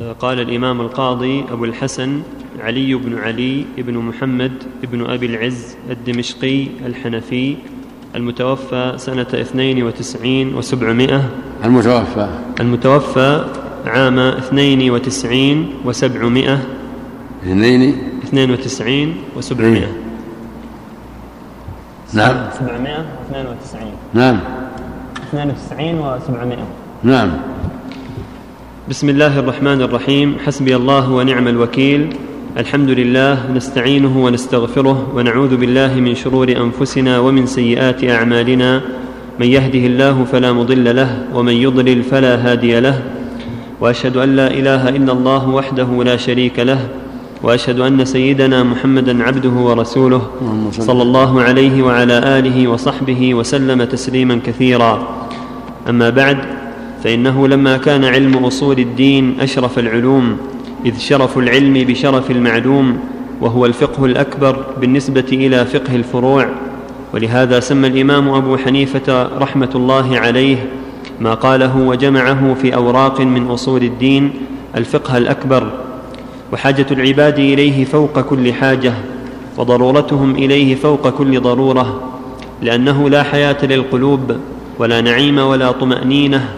قال الإمام القاضي أبو الحسن علي بن علي بن محمد بن أبي العز الدمشقي الحنفي المتوفى سنة اثنين وتسعين وسبعمائة. المتوفى. المتوفى عام اثنين وتسعين وسبعمائة. اثنين. اثنين وتسعين وسبعمائة. نعم. سبعمائة واثنين وتسعين. نعم. اثنين وتسعين وسبعمائة. نعم. بسم الله الرحمن الرحيم حسبي الله ونعم الوكيل الحمد لله نستعينه ونستغفره ونعوذ بالله من شرور انفسنا ومن سيئات اعمالنا من يهده الله فلا مضل له ومن يضلل فلا هادي له واشهد ان لا اله الا الله وحده لا شريك له واشهد ان سيدنا محمدا عبده ورسوله صلى الله عليه وعلى اله وصحبه وسلم تسليما كثيرا اما بعد فإنه لما كان علم أصول الدين أشرف العلوم إذ شرف العلم بشرف المعلوم وهو الفقه الأكبر بالنسبة إلى فقه الفروع. ولهذا سمى الإمام أبو حنيفة رحمة الله عليه ما قاله وجمعه في أوراق من أصول الدين الفقه الأكبر. وحاجة العباد إليه فوق كل حاجة وضرورتهم إليه فوق كل ضرورة لأنه لا حياة للقلوب ولا نعيم ولا طمأنينة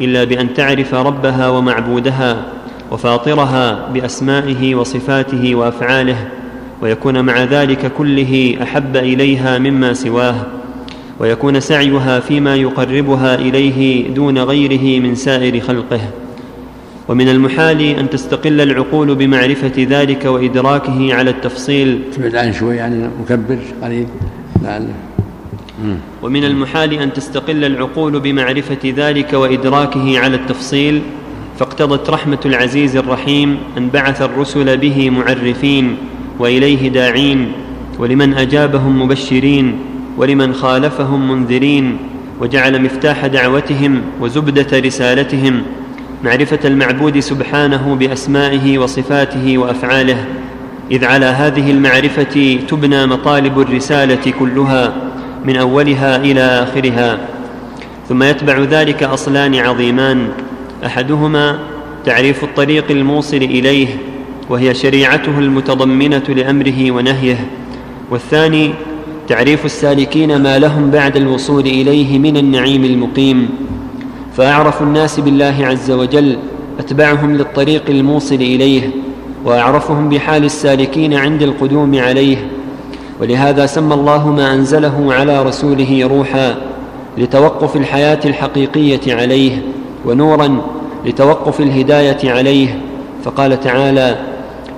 إلا بأن تعرف ربها ومعبودها وفاطرها بأسمائه وصفاته وأفعاله ويكون مع ذلك كله أحب إليها مما سواه ويكون سعيها فيما يقربها إليه دون غيره من سائر خلقه. ومن المحال أن تستقل العقول بمعرفة ذلك وإدراكه على التفصيل. تبعد عن شوي يعني مكبر قريب لعله ومن المحال أن تستقل العقول بمعرفة ذلك وإدراكه على التفصيل فاقتضت رحمة العزيز الرحيم أن بعث الرسل به معرفين وإليه داعين ولمن أجابهم مبشرين ولمن خالفهم منذرين وجعل مفتاح دعوتهم وزبدة رسالتهم معرفة المعبود سبحانه بأسمائه وصفاته وأفعاله. إذ على هذه المعرفة تبنى مطالب الرسالة كلها. من أولها إلى آخرها ثم يتبع ذلك أصلان عظيمان أحدهما تعريف الطريق الموصل إليه وهي شريعته المتضمنة لأمره ونهيه والثاني تعريف السالكين ما لهم بعد الوصول إليه من النعيم المقيم. فأعرف الناس بالله عز وجل أتبعهم للطريق الموصل إليه وأعرفهم بحال السالكين عند القدوم عليه. ولهذا سمى الله ما أنزله على رسوله روحا لتوقف الحياة الحقيقية عليه ونورا لتوقف الهداية عليه. فقال تعالى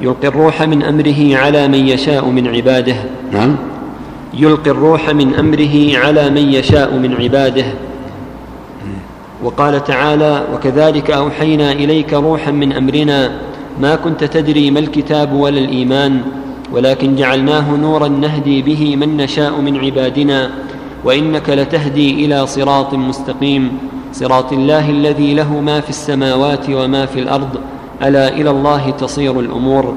يلقي الروح من أمره على من يشاء من عباده. نعم. يلقي الروح من أمره على من يشاء من عباده. وقال تعالى وكذلك أوحينا إليك روحا من أمرنا. ما كنت تدري ما الكتاب ولا الإيمان. ولكن جعلناه نورا نهدي به من نشاء من عبادنا وإنك لتهدي إلى صراط مستقيم. صراط الله الذي له ما في السماوات وما في الأرض ألا إلى الله تصير الأمور.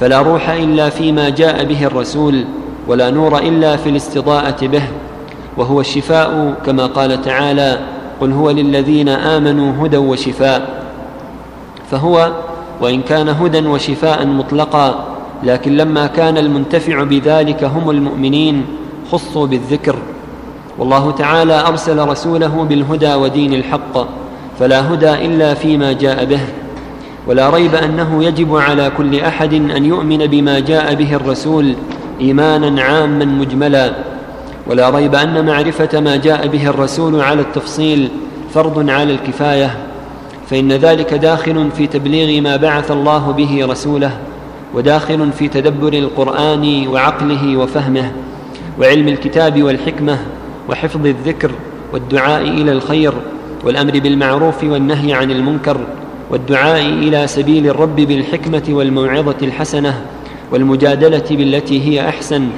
فلا روح إلا فيما جاء به الرسول ولا نور إلا في الاستضاءة به. وهو الشفاء كما قال تعالى قل هو للذين آمنوا هدى وشفاء فهو وإن كان هدى وشفاء مطلقا لكن لما كان المنتفع بذلك هم المؤمنين خصوا بالذكر. والله تعالى أرسل رسوله بالهدى ودين الحق فلا هدى إلا فيما جاء به. ولا ريب أنه يجب على كل أحد أن يؤمن بما جاء به الرسول إيمانا عاما مجملا. ولا ريب أن معرفة ما جاء به الرسول على التفصيل فرض على الكفاية. فإن ذلك داخل في تبليغ ما بعث الله به رسوله. وداخل في تدبر القرآن وعقله وفهمه وعلم الكتاب والحكمة وحفظ الذكر والدعاء إلى الخير والأمر بالمعروف والنهي عن المنكر والدعاء إلى سبيل الرب بالحكمة والموعظة الحسنة والمجادلة بالتي هي أحسن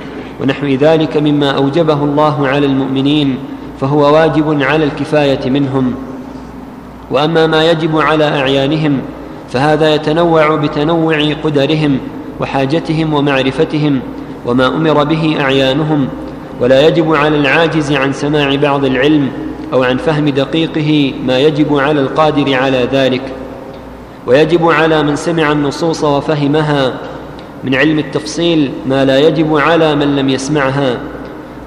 ونحو ذلك مما أوجبه الله على المؤمنين فهو واجب على الكفاية منهم. وأما ما يجب على أعيانهم فهذا يتنوع بتنوع قدرهم وحاجتهم ومعرفتهم وما أمر به أعيانهم ولا يجب على العاجز عن سماع بعض العلم أو عن فهم دقيقه ما يجب على القادر على ذلك. ويجب على من سمع النصوص وفهمها من علم التفصيل ما لا يجب على من لم يسمعها.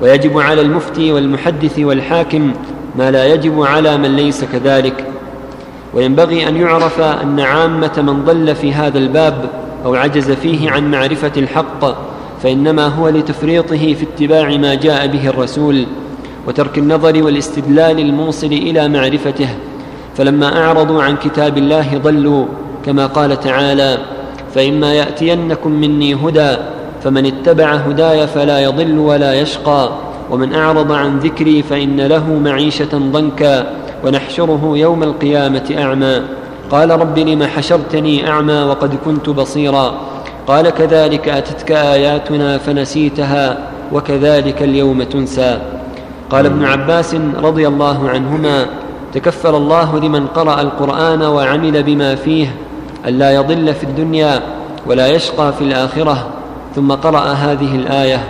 ويجب على المفتي والمحدث والحاكم ما لا يجب على من ليس كذلك. وينبغي أن يعرف أن عامة من ضل في هذا الباب أو عجز فيه عن معرفة الحق فإنما هو لتفريطه في اتباع ما جاء به الرسول وترك النظر والاستدلال الموصل إلى معرفته. فلما أعرضوا عن كتاب الله ضلوا كما قال تعالى فإما يأتينكم مني هدى فمن اتبع هداي فلا يضل ولا يشقى ومن أعرض عن ذكري فإن له معيشة ضنكا ونحشره يوم القيامة أعمى. قال رب لم حشرتني أعمى وقد كنت بصيرا. قال كذلك أتتك آياتنا فنسيتها وكذلك اليوم تنسى. قال ابن عباس رضي الله عنهما تكفل الله لمن قرأ القرآن وعمل بما فيه الا يضل في الدنيا ولا يشقى في الآخرة. ثم قرأ هذه الآية.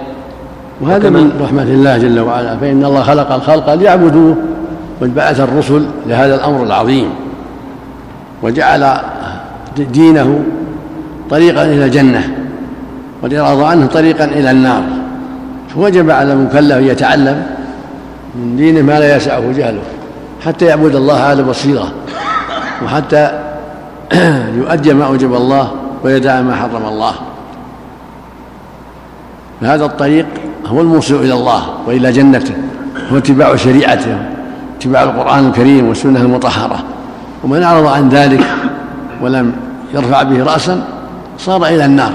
وهذا من رحمة الله جل وعلا. فإن الله خلق الخلق ليعبدوه بعث الرسل لهذا الأمر العظيم وجعل دينه طريقا إلى الجنه والاعراض عنه طريقا إلى النار. فوجب على المكلف أن يتعلم من دينه ما لا يسعه جهله حتى يعبد الله على بصيره وحتى يؤدي ما أوجب الله ويدع ما حرم الله. فهذا الطريق هو الموصل إلى الله وإلى جنته هو اتباع شريعته. اتباع القرآن الكريم والسنة المطهرة. ومن أعرض عن ذلك ولم يرفع به رأسا صار إلى النار.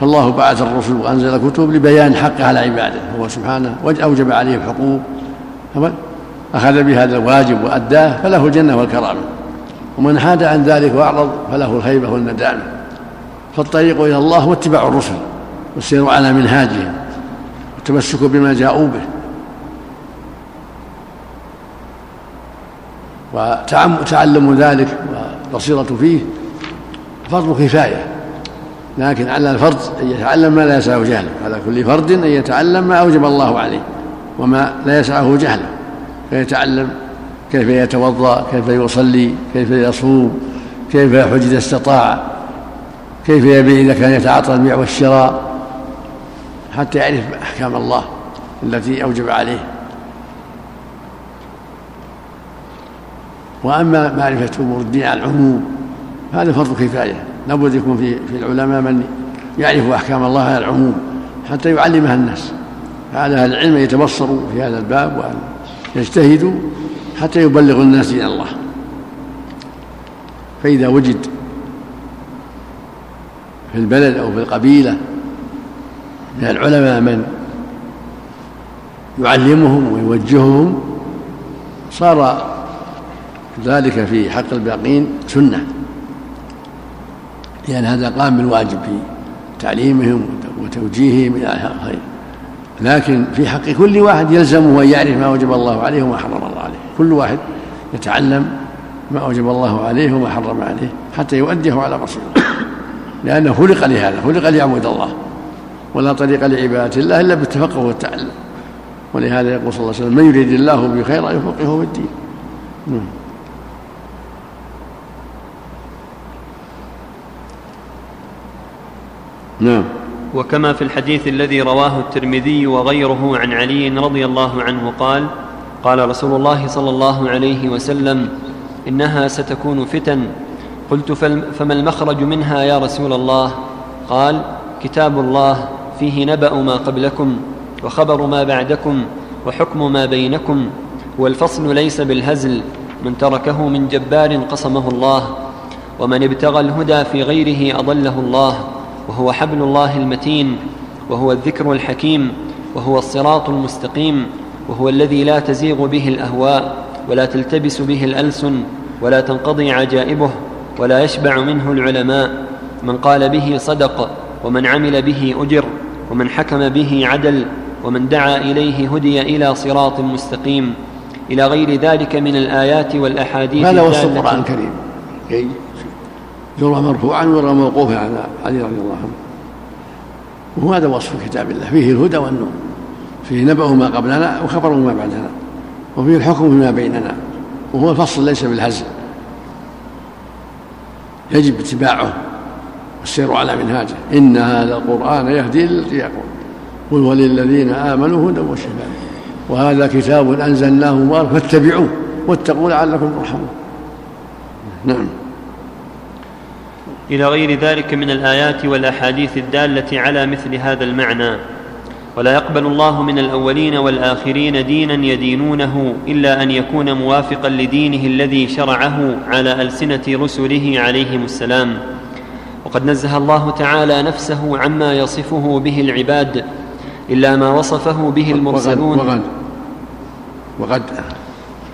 فالله بعث الرسل وأنزل كتب لبيان حقه على عباده. هو سبحانه أوجب عليه الحقوق. أخذ بهذا الواجب وأداه فله الجنة والكرامة. ومن حاد عن ذلك وأعرض فله الخيبة والندامة. فالطريق إلى الله هو اتباع الرسل والسير على منهاجهم والتمسك بما جاءوا به. وتعلم ذلك والبصيرة فيه فرض كفاية. لكن على الفرد أن يتعلم ما لا يسعه جهله. على كل فرد أن يتعلم ما أوجب الله عليه وما لا يسعه جهله. فيتعلم كيف يتوضأ كيف يصلي كيف يصوم كيف يحج اذا استطاع كيف يبيع إذا كان يتعاطى البيع والشراء حتى يعرف أحكام الله التي أوجب عليه. وأما معرفة أمور الدين على العموم هذا فرض كفاية. لابد يكون في في العلماء من يعرف أحكام الله على العموم حتى يعلمها الناس. فعلى أهل العلم يتبصروا في هذا الباب وأن يجتهدوا حتى يبلغ الناس دين الله. فإذا وجد في البلد أو في القبيلة من العلماء من يعلمهم ويوجههم صار ذلك في حق الباقين سنة. لأن هذا قام بالواجب في تعليمهم وتوجيههم إلى الخير. لكن في حق كل واحد يلزمه أن يعرف ما وجب الله عليه وما حرم الله عليه. كل واحد يتعلم ما أوجب الله عليه وما حرم عليه حتى يؤديه على بصيرة. لأنه خلق لهذا خلق ليعبد الله. ولا طريق لعبادة الله إلا بالتفقه والتعلم. ولهذا يقول صلى الله عليه وسلم من يريد الله به خيرا يفقهه في الدين. نعم. وكما في الحديث الذي رواه الترمذي وغيره عن علي رضي الله عنه قال قال رسول الله صلى الله عليه وسلم إنها ستكون فتن. قلت فما المخرج منها يا رسول الله؟ قال كتاب الله فيه نبأ ما قبلكم وخبر ما بعدكم وحكم ما بينكم والفصل ليس بالهزل من تركه من جبار قصمه الله ومن ابتغى الهدى في غيره أضله الله. وهو حبل الله المتين وهو الذكر الحكيم وهو الصراط المستقيم وهو الذي لا تزيغ به الأهواء ولا تلتبس به الألسن ولا تنقضي عجائبه ولا يشبع منه العلماء. من قال به صدق ومن عمل به أجر ومن حكم به عدل ومن دعا إليه هدي إلى صراط مستقيم. إلى غير ذلك من الآيات والأحاديث هذا وصف القران الكريم يروى مرفوعا ويروى موقوفا على علي رضي الله عنه. وهذا وصف كتاب الله. فيه الهدى والنور. فيه نبأ ما قبلنا وخبر ما بعدنا. وفيه الحكم فيما بيننا. وهو الفصل ليس بالهزل. يجب اتباعه والسير على منهاجه. إن هذا القرآن يهدي للتي يقول قل وللذين آمنوا هدى وشفاء. وهذا كتاب أنزلناه مبارك. فاتبعوه واتقوا لعلكم ترحمون. نعم. إلى غير ذلك من الآيات والأحاديث الدالة على مثل هذا المعنى. ولا يقبل الله من الأولين والآخرين دينا يدينونه إلا أن يكون موافقا لدينه الذي شرعه على ألسنة رسله عليهم السلام. وقد نزه الله تعالى نفسه عما يصفه به العباد إلا ما وصفه به المرسلون. وقد وقد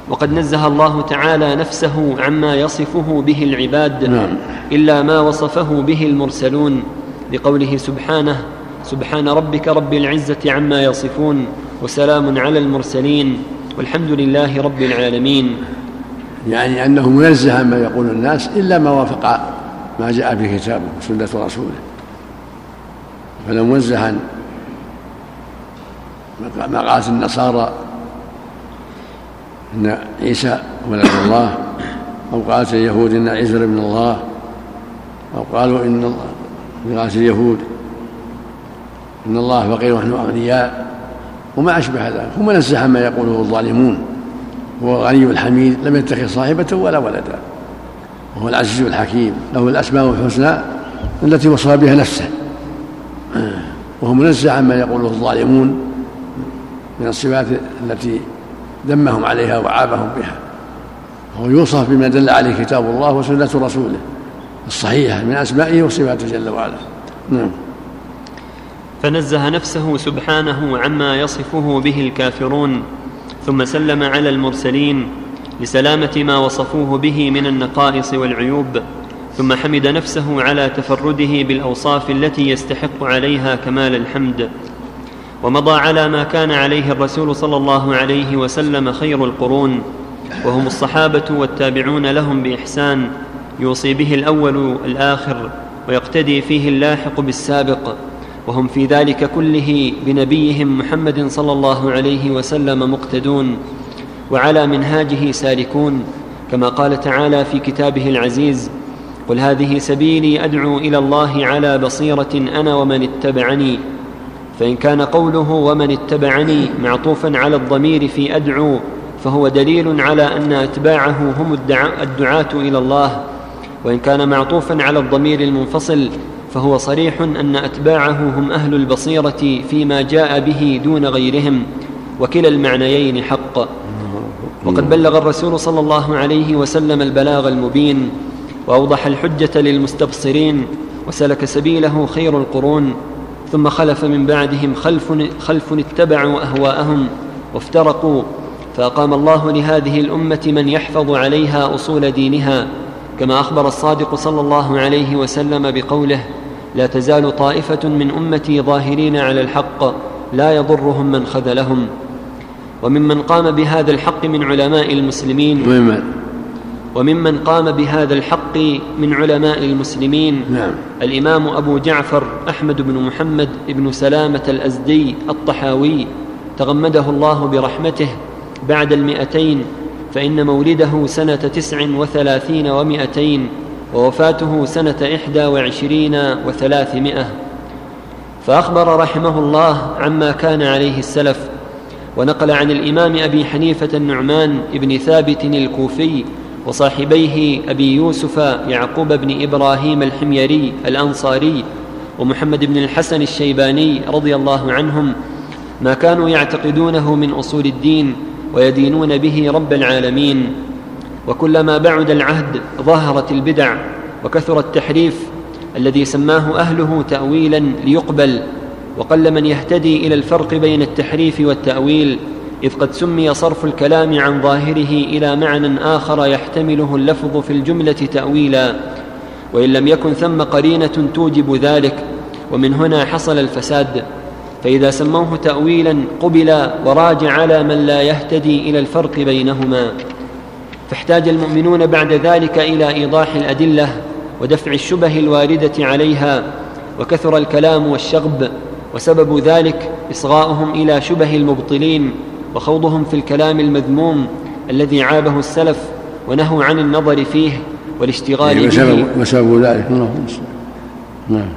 وقد نزه الله تعالى نفسه عما يصفه به العباد نعم. إلا ما وصفه به المرسلون لقوله سبحانه سبحان ربك رب العزة عما يصفون وسلام على المرسلين والحمد لله رب العالمين يعني أنه منزه عما يقول الناس إلا ما وافق ما جاء في كتابه وسنة رسوله فلا موزه عن ما قالت النصارى إن عيسى ولد الله. أو قالت اليهود إن عيسى ابن الله. أو قالوا إن الله قالت اليهود إن الله فقير ونحن أغنياء. وما أشبه ذلك. هم نزه عما يقوله الظالمون. هو الغني الحميد لم يتخذ صاحبة ولا ولدا وهو العزيز الحكيم. له الأسماء الحسنى التي وصف بها نفسه. وهو منزه عما يقوله الظالمون من الصفات التي ذمهم عليها وعابهم بها. وهو يوصف بما دل عليه كتاب الله وسنة رسوله الصحيحة من أسمائه وصفاته جل وعلا. نعم. فنزه نفسه سبحانه عما يصفه به الكافرون ثم سلم على المرسلين لسلامة ما وصفوه به من النقائص والعيوب ثم حمد نفسه على تفرده بالأوصاف التي يستحق عليها كمال الحمد. ومضى على ما كان عليه الرسول صلى الله عليه وسلم خير القرون وهم الصحابة والتابعون لهم بإحسان يوصي به الأول الآخر ويقتدي فيه اللاحق بالسابق وهم في ذلك كله بنبيهم محمد صلى الله عليه وسلم مقتدون وعلى منهاجه سالكون كما قال تعالى في كتابه العزيز قل هذه سبيلي أدعو إلى الله على بصيرة أنا ومن اتبعني فإن كان قوله ومن اتبعني معطوفا على الضمير في أدعو فهو دليل على أن أتباعه هم الدعاة إلى الله. وإن كان معطوفا على الضمير المنفصل فهو صريح أن أتباعه هم أهل البصيرة فيما جاء به دون غيرهم. وكلا المعنيين حق. وقد بلغ الرسول صلى الله عليه وسلم البلاغ المبين وأوضح الحجة للمستبصرين وسلك سبيله خير القرون. ثم خلف من بعدهم خلف, خلف اتبعوا أهواءهم وافترقوا فأقام الله لهذه الأمة من يحفظ عليها أصول دينها كما أخبر الصادق صلى الله عليه وسلم بقوله لا تزال طائفة من أمتي ظاهرين على الحق لا يضرهم من خذلهم. وممن قام بهذا الحق من علماء المسلمين. وممن قام بهذا الحق من علماء المسلمين نعم. الإمام أبو جعفر أحمد بن محمد بن سلامة الأزدي الطحاوي تغمده الله برحمته بعد المئتين فإن مولده سنة تسع وثلاثين ومئتين ووفاته سنة إحدى وعشرين وثلاثمائة فأخبر رحمه الله عما كان عليه السلف ونقل عن الإمام أبي حنيفة النعمان بن ثابت الكوفي وصاحبيه أبي يوسف يعقوب بن إبراهيم الحميري الأنصاري ومحمد بن الحسن الشيباني رضي الله عنهم ما كانوا يعتقدونه من أصول الدين ويدينون به رب العالمين. وكلما بعد العهد ظهرت البدع وكثر التحريف الذي سماه أهله تاويلا ليقبل وقل من يهتدي إلى الفرق بين التحريف والتأويل إذ قد سمي صرف الكلام عن ظاهره إلى معنى آخر يحتمله اللفظ في الجملة تأويلا. وإن لم يكن ثم قرينة توجب ذلك ومن هنا حصل الفساد. فإذا سموه تأويلا قبل وراج على من لا يهتدي إلى الفرق بينهما. فاحتاج المؤمنون بعد ذلك إلى إيضاح الأدلة ودفع الشبه الواردة عليها وكثر الكلام والشغب وسبب ذلك إصغاؤهم إلى شبه المبطلين. وخوضهم في الكلام المذموم الذي عابه السلف ونهوا عن النظر فيه والاشتغال يعني به. وسبب ذلك نعم.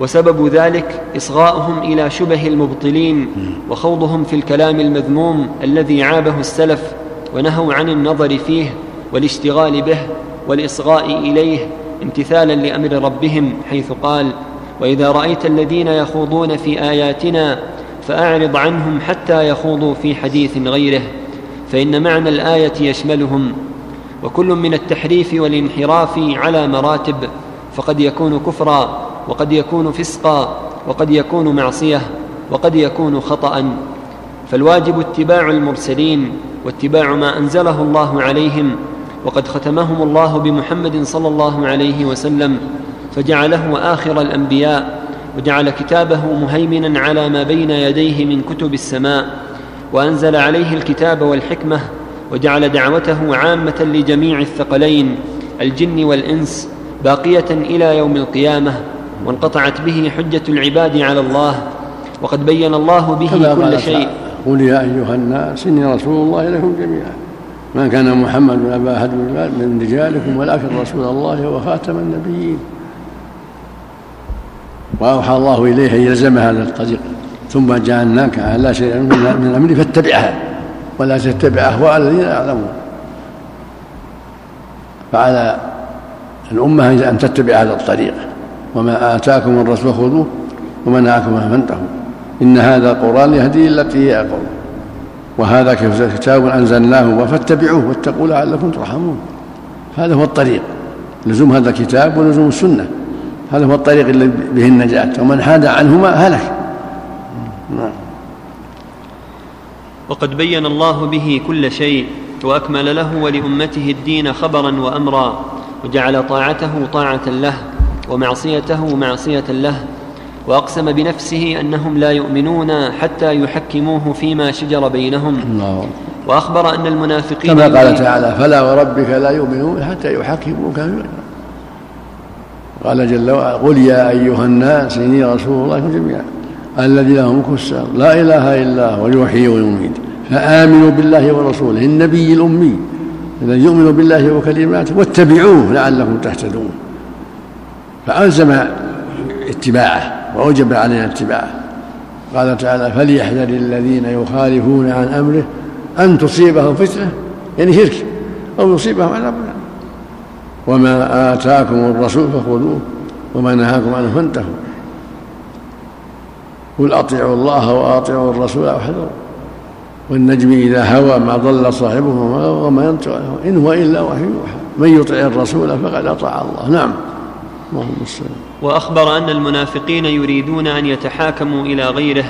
وسبب ذلك إصغاؤهم إلى شبه المبطلين وخوضهم في الكلام المذموم الذي عابه السلف ونهوا عن النظر فيه والاشتغال به والإصغاء إليه امتثالا لأمر ربهم حيث قال وإذا رأيت الذين يخوضون في آياتنا فأعرض عنهم حتى يخوضوا في حديث غيره فإن معنى الآية يشملهم. وكل من التحريف والانحراف على مراتب فقد يكون كفرا وقد يكون فسقا وقد يكون معصية وقد يكون خطا. فالواجب اتباع المرسلين واتباع ما أنزله الله عليهم وقد ختمهم الله بمحمد صلى الله عليه وسلم فجعله آخر الأنبياء. وجعل كتابه مهيمنا على ما بين يديه من كتب السماء وأنزل عليه الكتاب والحكمة وجعل دعوته عامة لجميع الثقلين الجن والإنس باقية إلى يوم القيامة وانقطعت به حجة العباد على الله وقد بين الله به كل شيء. قل يا أيها الناس إني رسول الله اليكم جميعا. ما كان محمد أبا أحد من رجالكم ولكن رسول الله وخاتم النبيين. وأوحى الله إليه أن يلزم هذا الطريق ثم جعلناك على شيء من الأمر فاتبعها ولا تتبع اهواء الذين يعلمون. فعلى الأمة أن تتبع هذا الطريق. وما آتاكم الرسول خذوه عنه فانتهوا. إن هذا القرآن يهدي التي هي أقوم وهذا كتاب أنزلناه فاتبعوه واتقوا لعلكم ترحمون. هذا هو الطريق. لزوم هذا الكتاب ولزوم السنة. هذا هو الطريق الذي به النجاة ومن حاد عنهما هلك. نعم. وقد بين الله به كل شيء وأكمل له ولأمته الدين خبرا وامرا وجعل طاعته طاعة له ومعصيته معصية له وأقسم بنفسه أنهم لا يؤمنون حتى يحكموه فيما شجر بينهم. الله. وأخبر أن المنافقين كما قال تعالى فلا وربك لا يؤمنون حتى يحكموك قال جل وعلا قل يا أيها الناس إني رسول الله جميعا الذي له ملك السر لا إله إلا هو يحيي ويميت فآمنوا بالله ورسوله النبي الأمي الذي يؤمن بالله وكلماته واتبعوه لعلكم تهتدون. فألزم اتباعه وأوجب علينا اتباعه. قال تعالى فليحذر الذين يخالفون عن أمره أن تصيبهم فتنة يعني شرك أو يصيبهم عذاب. وما آتاكم الرسول فخذوه وما نهاكم عنه فانتهوا. قل أطيعوا الله وأطيعوا الرسول وأحذروا. والنجم إذا هوى ما ضل صاحبه وما ينطق عنه. إن هو إلا وحي يوحى. من يطع الرسول فقد أطاع الله. نعم. اللهم وأخبر أن المنافقين يريدون أن يتحاكموا إلى غيره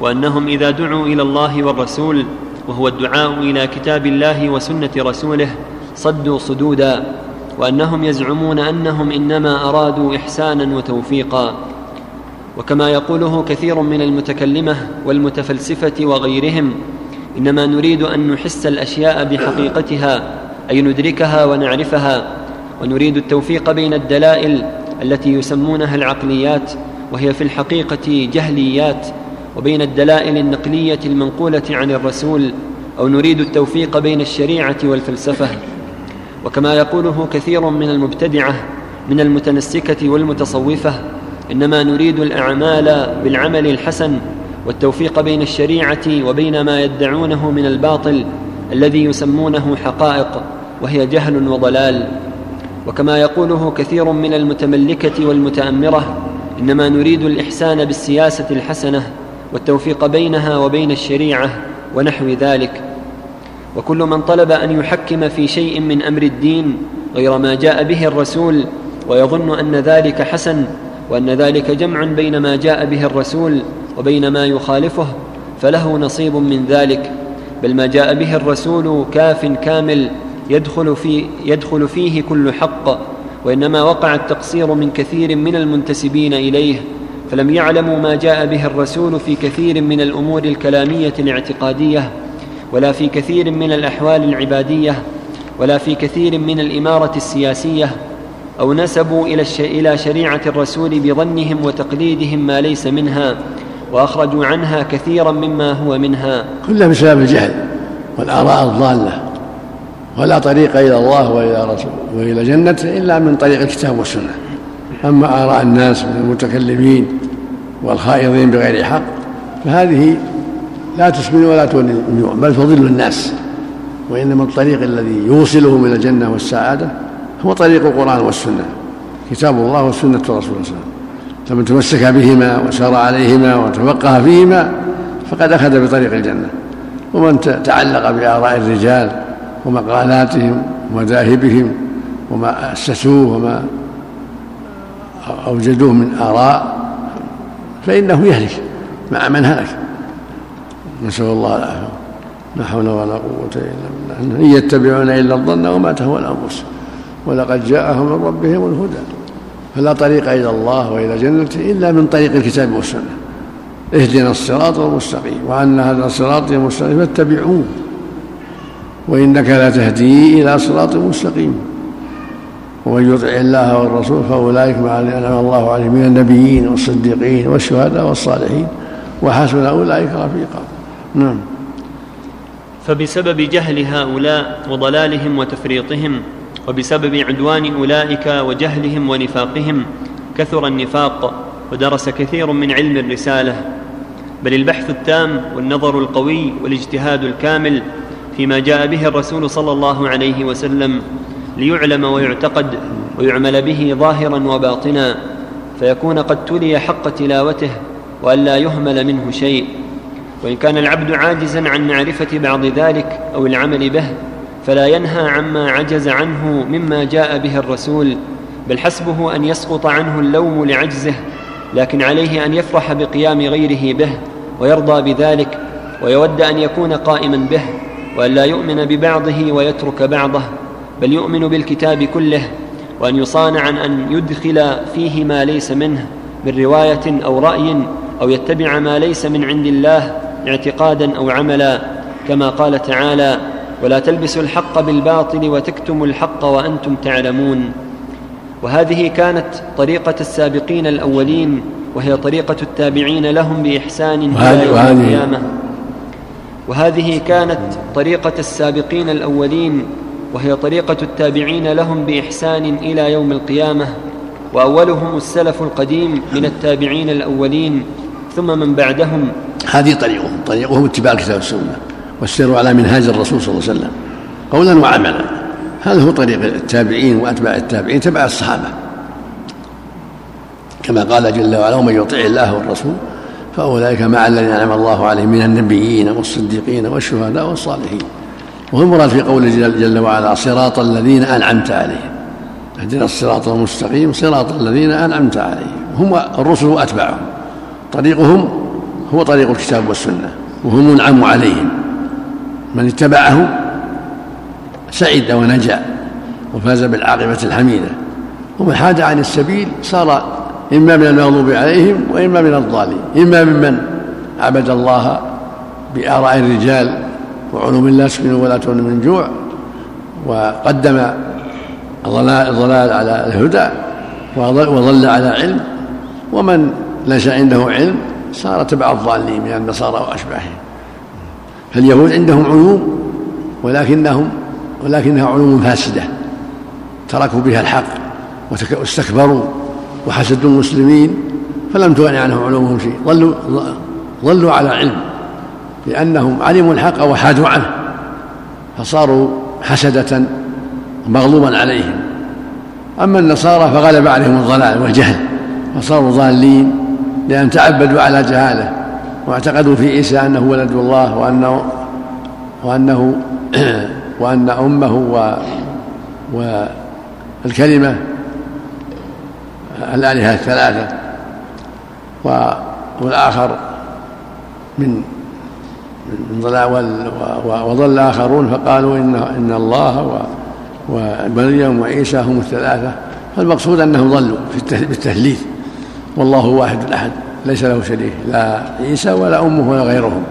وأنهم إذا دعوا إلى الله والرسول وهو الدعاء إلى كتاب الله وسنة رسوله صدوا صدودا. وأنهم يزعمون أنهم إنما أرادوا إحسانا وتوفيقا. وكما يقوله كثير من المتكلمة والمتفلسفة وغيرهم إنما نريد أن نحس الأشياء بحقيقتها أي ندركها ونعرفها ونريد التوفيق بين الدلائل التي يسمونها العقليات وهي في الحقيقة جهليات وبين الدلائل النقلية المنقولة عن الرسول أو نريد التوفيق بين الشريعة والفلسفة. وكما يقوله كثير من المبتدعة من المتنسكه والمتصوفة إنما نريد الأعمال بالعمل الحسن والتوفيق بين الشريعة وبين ما يدعونه من الباطل الذي يسمونه حقائق وهي جهل وضلال. وكما يقوله كثير من المتملكة والمتأمرة إنما نريد الإحسان بالسياسة الحسنة والتوفيق بينها وبين الشريعة ونحو ذلك. وكل من طلب أن يحكم في شيء من أمر الدين غير ما جاء به الرسول ويظن أن ذلك حسن وأن ذلك جمع بين ما جاء به الرسول وبين ما يخالفه فله نصيب من ذلك. بل ما جاء به الرسول كاف كامل يدخل, في يدخل فيه كل حق وإنما وقع التقصير من كثير من المنتسبين إليه فلم يعلموا ما جاء به الرسول في كثير من الأمور الكلامية الاعتقادية. ولا في كثير من الأحوال العبادية ولا في كثير من الإمارة السياسية أو نسبوا إلى إلى شريعة الرسول بظنهم وتقليدهم ما ليس منها وأخرجوا عنها كثيرا مما هو منها. كلها بسبب الجهل والآراء الضالة ولا طريق إلى الله وإلى رسول وإلى جنته إلا من طريق الكتاب والسنة. أما آراء الناس من المتكلمين والخائضين بغير حق فهذه لا تسمن ولا تولي بل تضل الناس وإنما الطريق الذي يوصلهم إلى الجنة والسعادة هو طريق القرآن والسنة كتاب الله وسنة رسول الله صلى الله عليه وسلم. فمن تمسك بهما وسار عليهما وتفقه فيهما فقد أخذ بطريق الجنة. ومن تعلق بآراء الرجال ومقالاتهم ومذاهبهم وما أسسوه وما أوجدوه من آراء فإنه يهلك مع من هلك. نسأل الله العافية. لا حول ولا قوة إلا بالله. إن يتبعون إلا الظن وما تهوى الأنفس. ولقد جاءهم من ربهم الهدى. فلا طريق إلى الله وإلى جنته إلا من طريق الكتاب والسنة. اهدنا الصراط المستقيم. وأن هذا الصراط المستقيم فاتبعوه. وإنك لا تهدي إلى صراط مستقيم. ومن يطع الله والرسول فأولئك مع أنعم الله عليهم من النبيين والصديقين والشهداء والصالحين. وحسن أولئك رفيقا. نعم. فبسبب جهل هؤلاء وضلالهم وتفريطهم وبسبب عدوان أولئك وجهلهم ونفاقهم كثر النفاق ودرس كثير من علم الرسالة. بل البحث التام والنظر القوي والاجتهاد الكامل فيما جاء به الرسول صلى الله عليه وسلم ليعلم ويعتقد ويعمل به ظاهرا وباطنا فيكون قد تلي حق تلاوته والا يهمل منه شيء. وإن كان العبد عاجزا عن معرفة بعض ذلك أو العمل به فلا ينهى عما عجز عنه مما جاء به الرسول بل حسبه أن يسقط عنه اللوم لعجزه لكن عليه أن يفرح بقيام غيره به ويرضى بذلك ويود أن يكون قائما به وأن لا يؤمن ببعضه ويترك بعضه بل يؤمن بالكتاب كله وأن يصان عن أن يدخل فيه ما ليس منه من رواية أو رأي أو يتبع ما ليس من عند الله اعتقادا أو عملا كما قال تعالى ولا تلبسوا الحق بالباطل وتكتموا الحق وأنتم تعلمون. وهذه كانت طريقة السابقين الأولين وهي طريقة التابعين لهم بإحسان إلى يوم القيامة. وهذه كانت طريقة السابقين الأولين وهي طريقة التابعين لهم بإحسان إلى يوم القيامة. وأولهم السلف القديم من التابعين الأولين ثم من بعدهم هذه طريقهم طريقهم اتباع الكتاب والسنة والسير على منهاج الرسول صلى الله عليه وسلم قولا وعملا. هذا هو طريق التابعين وأتباع التابعين تبع الصحابة. كما قال جل وعلا ومن يطع الله والرسول فأولئك مع الذين أنعم الله عليهم من النبيين والصديقين والشهداء والصالحين. وهو المراد في قوله جل وعلا صراط الذين أنعمت عليهم. اهدنا الصراط المستقيم صراط الذين أنعمت عليهم. هم الرسل وأتباعهم. طريقهم هو طريق الكتاب والسنة وهم منعم عليهم. من اتبعه سعد ونجا وفاز بالعاقبة الحميدة. ومن حاد عن السبيل صار إما من المغضوب عليهم وإما من الضالين. إما ممن عبد الله بآراء الرجال وعلوم لا تسكن ولا تغن من جوع وقدم الضلال على الهدى وظل على علم. ومن ليس عنده علم صار تبع الضالين من النصارى وأشباههم. فاليهود عندهم علوم ولكنهم ولكنها علوم فاسدة. تركوا بها الحق واستكبروا وحسدوا المسلمين فلم تغن عنهم علومهم شيء. ظلوا ظلوا على علم لأنهم علموا الحق وحادوا عنه فصاروا حسدة مغلوبا عليهم. أما النصارى فغلب عليهم الضلال والجهل فصاروا ضالين لأن تعبدوا على جهالة واعتقدوا في عيسى أنه ولد الله وأنه وأنه وأن أمه و والكلمة الآلهة الثلاثة والآخر من من ضلال وضل آخرون فقالوا إن إن الله ومريم وعيسى هم الثلاثة فالمقصود أنهم ضلوا بالتثليث والله واحد الأحد ليس له شريك لا عيسى ولا أمه ولا غيرهم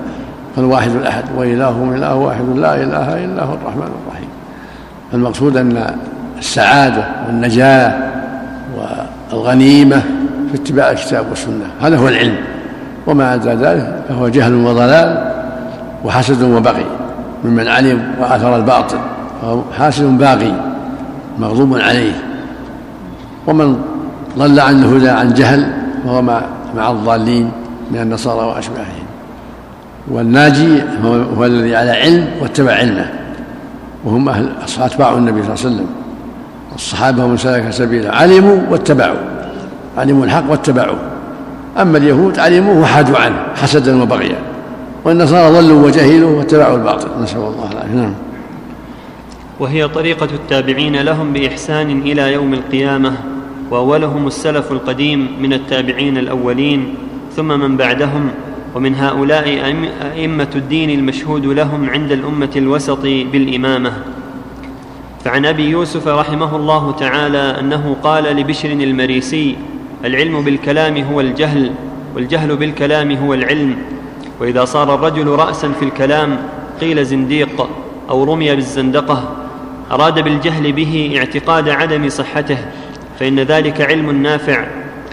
فالواحد الأحد وإلههم إله واحد لا إله إلا هو الرحمن الرحيم. المقصود أن السعادة والنجاة والغنيمة في اتباع الكتاب والسنة هذا هو العلم. وما عدا ذلك فهو جهل وضلال وحسد وبغي ممن علم وآثر الباطل حاسد باقي مغضوب عليه. ومن ضل عن الهدى عن جهل فهو مع, مع الضالين من النصارى وأشباههم. والناجي هو الذي على علم واتبع علمه. وهم أهل اتباع النبي صلى الله عليه وسلم. الصحابه ومن سلك سبيله. علموا واتبعوا. علموا الحق واتبعوه. أما اليهود علموه وحادوا عنه حسدا وبغيا. والنصارى ضلوا وجهلوا واتبعوا الباطل. نسأل الله العافية. نعم. وهي طريقة التابعين لهم بإحسان إلى يوم القيامة. وأولهم السلف القديم من التابعين الأولين ثم من بعدهم ومن هؤلاء أئمة الدين المشهود لهم عند الأمة الوسط بالإمامة. فعن أبي يوسف رحمه الله تعالى أنه قال لبشر المريسي العلم بالكلام هو الجهل والجهل بالكلام هو العلم. وإذا صار الرجل راسا في الكلام قيل زنديق أو رمي بالزندقة. أراد بالجهل به اعتقاد عدم صحته فإن ذلك علم نافع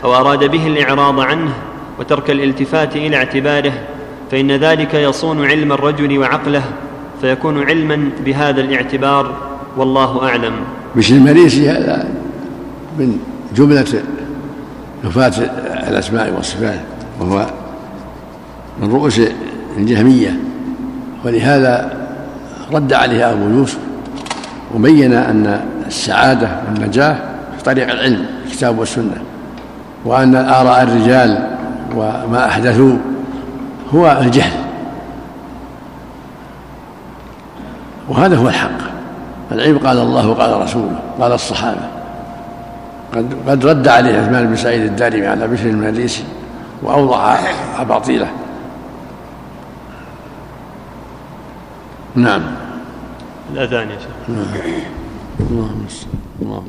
أو أراد به الإعراض عنه وترك الالتفات إلى اعتباره فإن ذلك يصون علم الرجل وعقله فيكون علما بهذا الاعتبار والله أعلم. بشر المريسي هذا من جملة نفاة الأسماء والصفات وهو من رؤوس الجهمية ولهذا رد عليه أبو يوسف وبين أن السعادة والنجاه في طريق العلم الكتاب والسنة. وأن آراء الرجال وما أحدثوا هو الجهل. وهذا هو الحق. العلم قال الله وقال رسوله قال الصحابة. قد قد رد عليه عثمان بن سعيد الدارمي على بشر المريسي واوضح أباطيله. نعم. الأذان يا شيخ. نعم. اللهم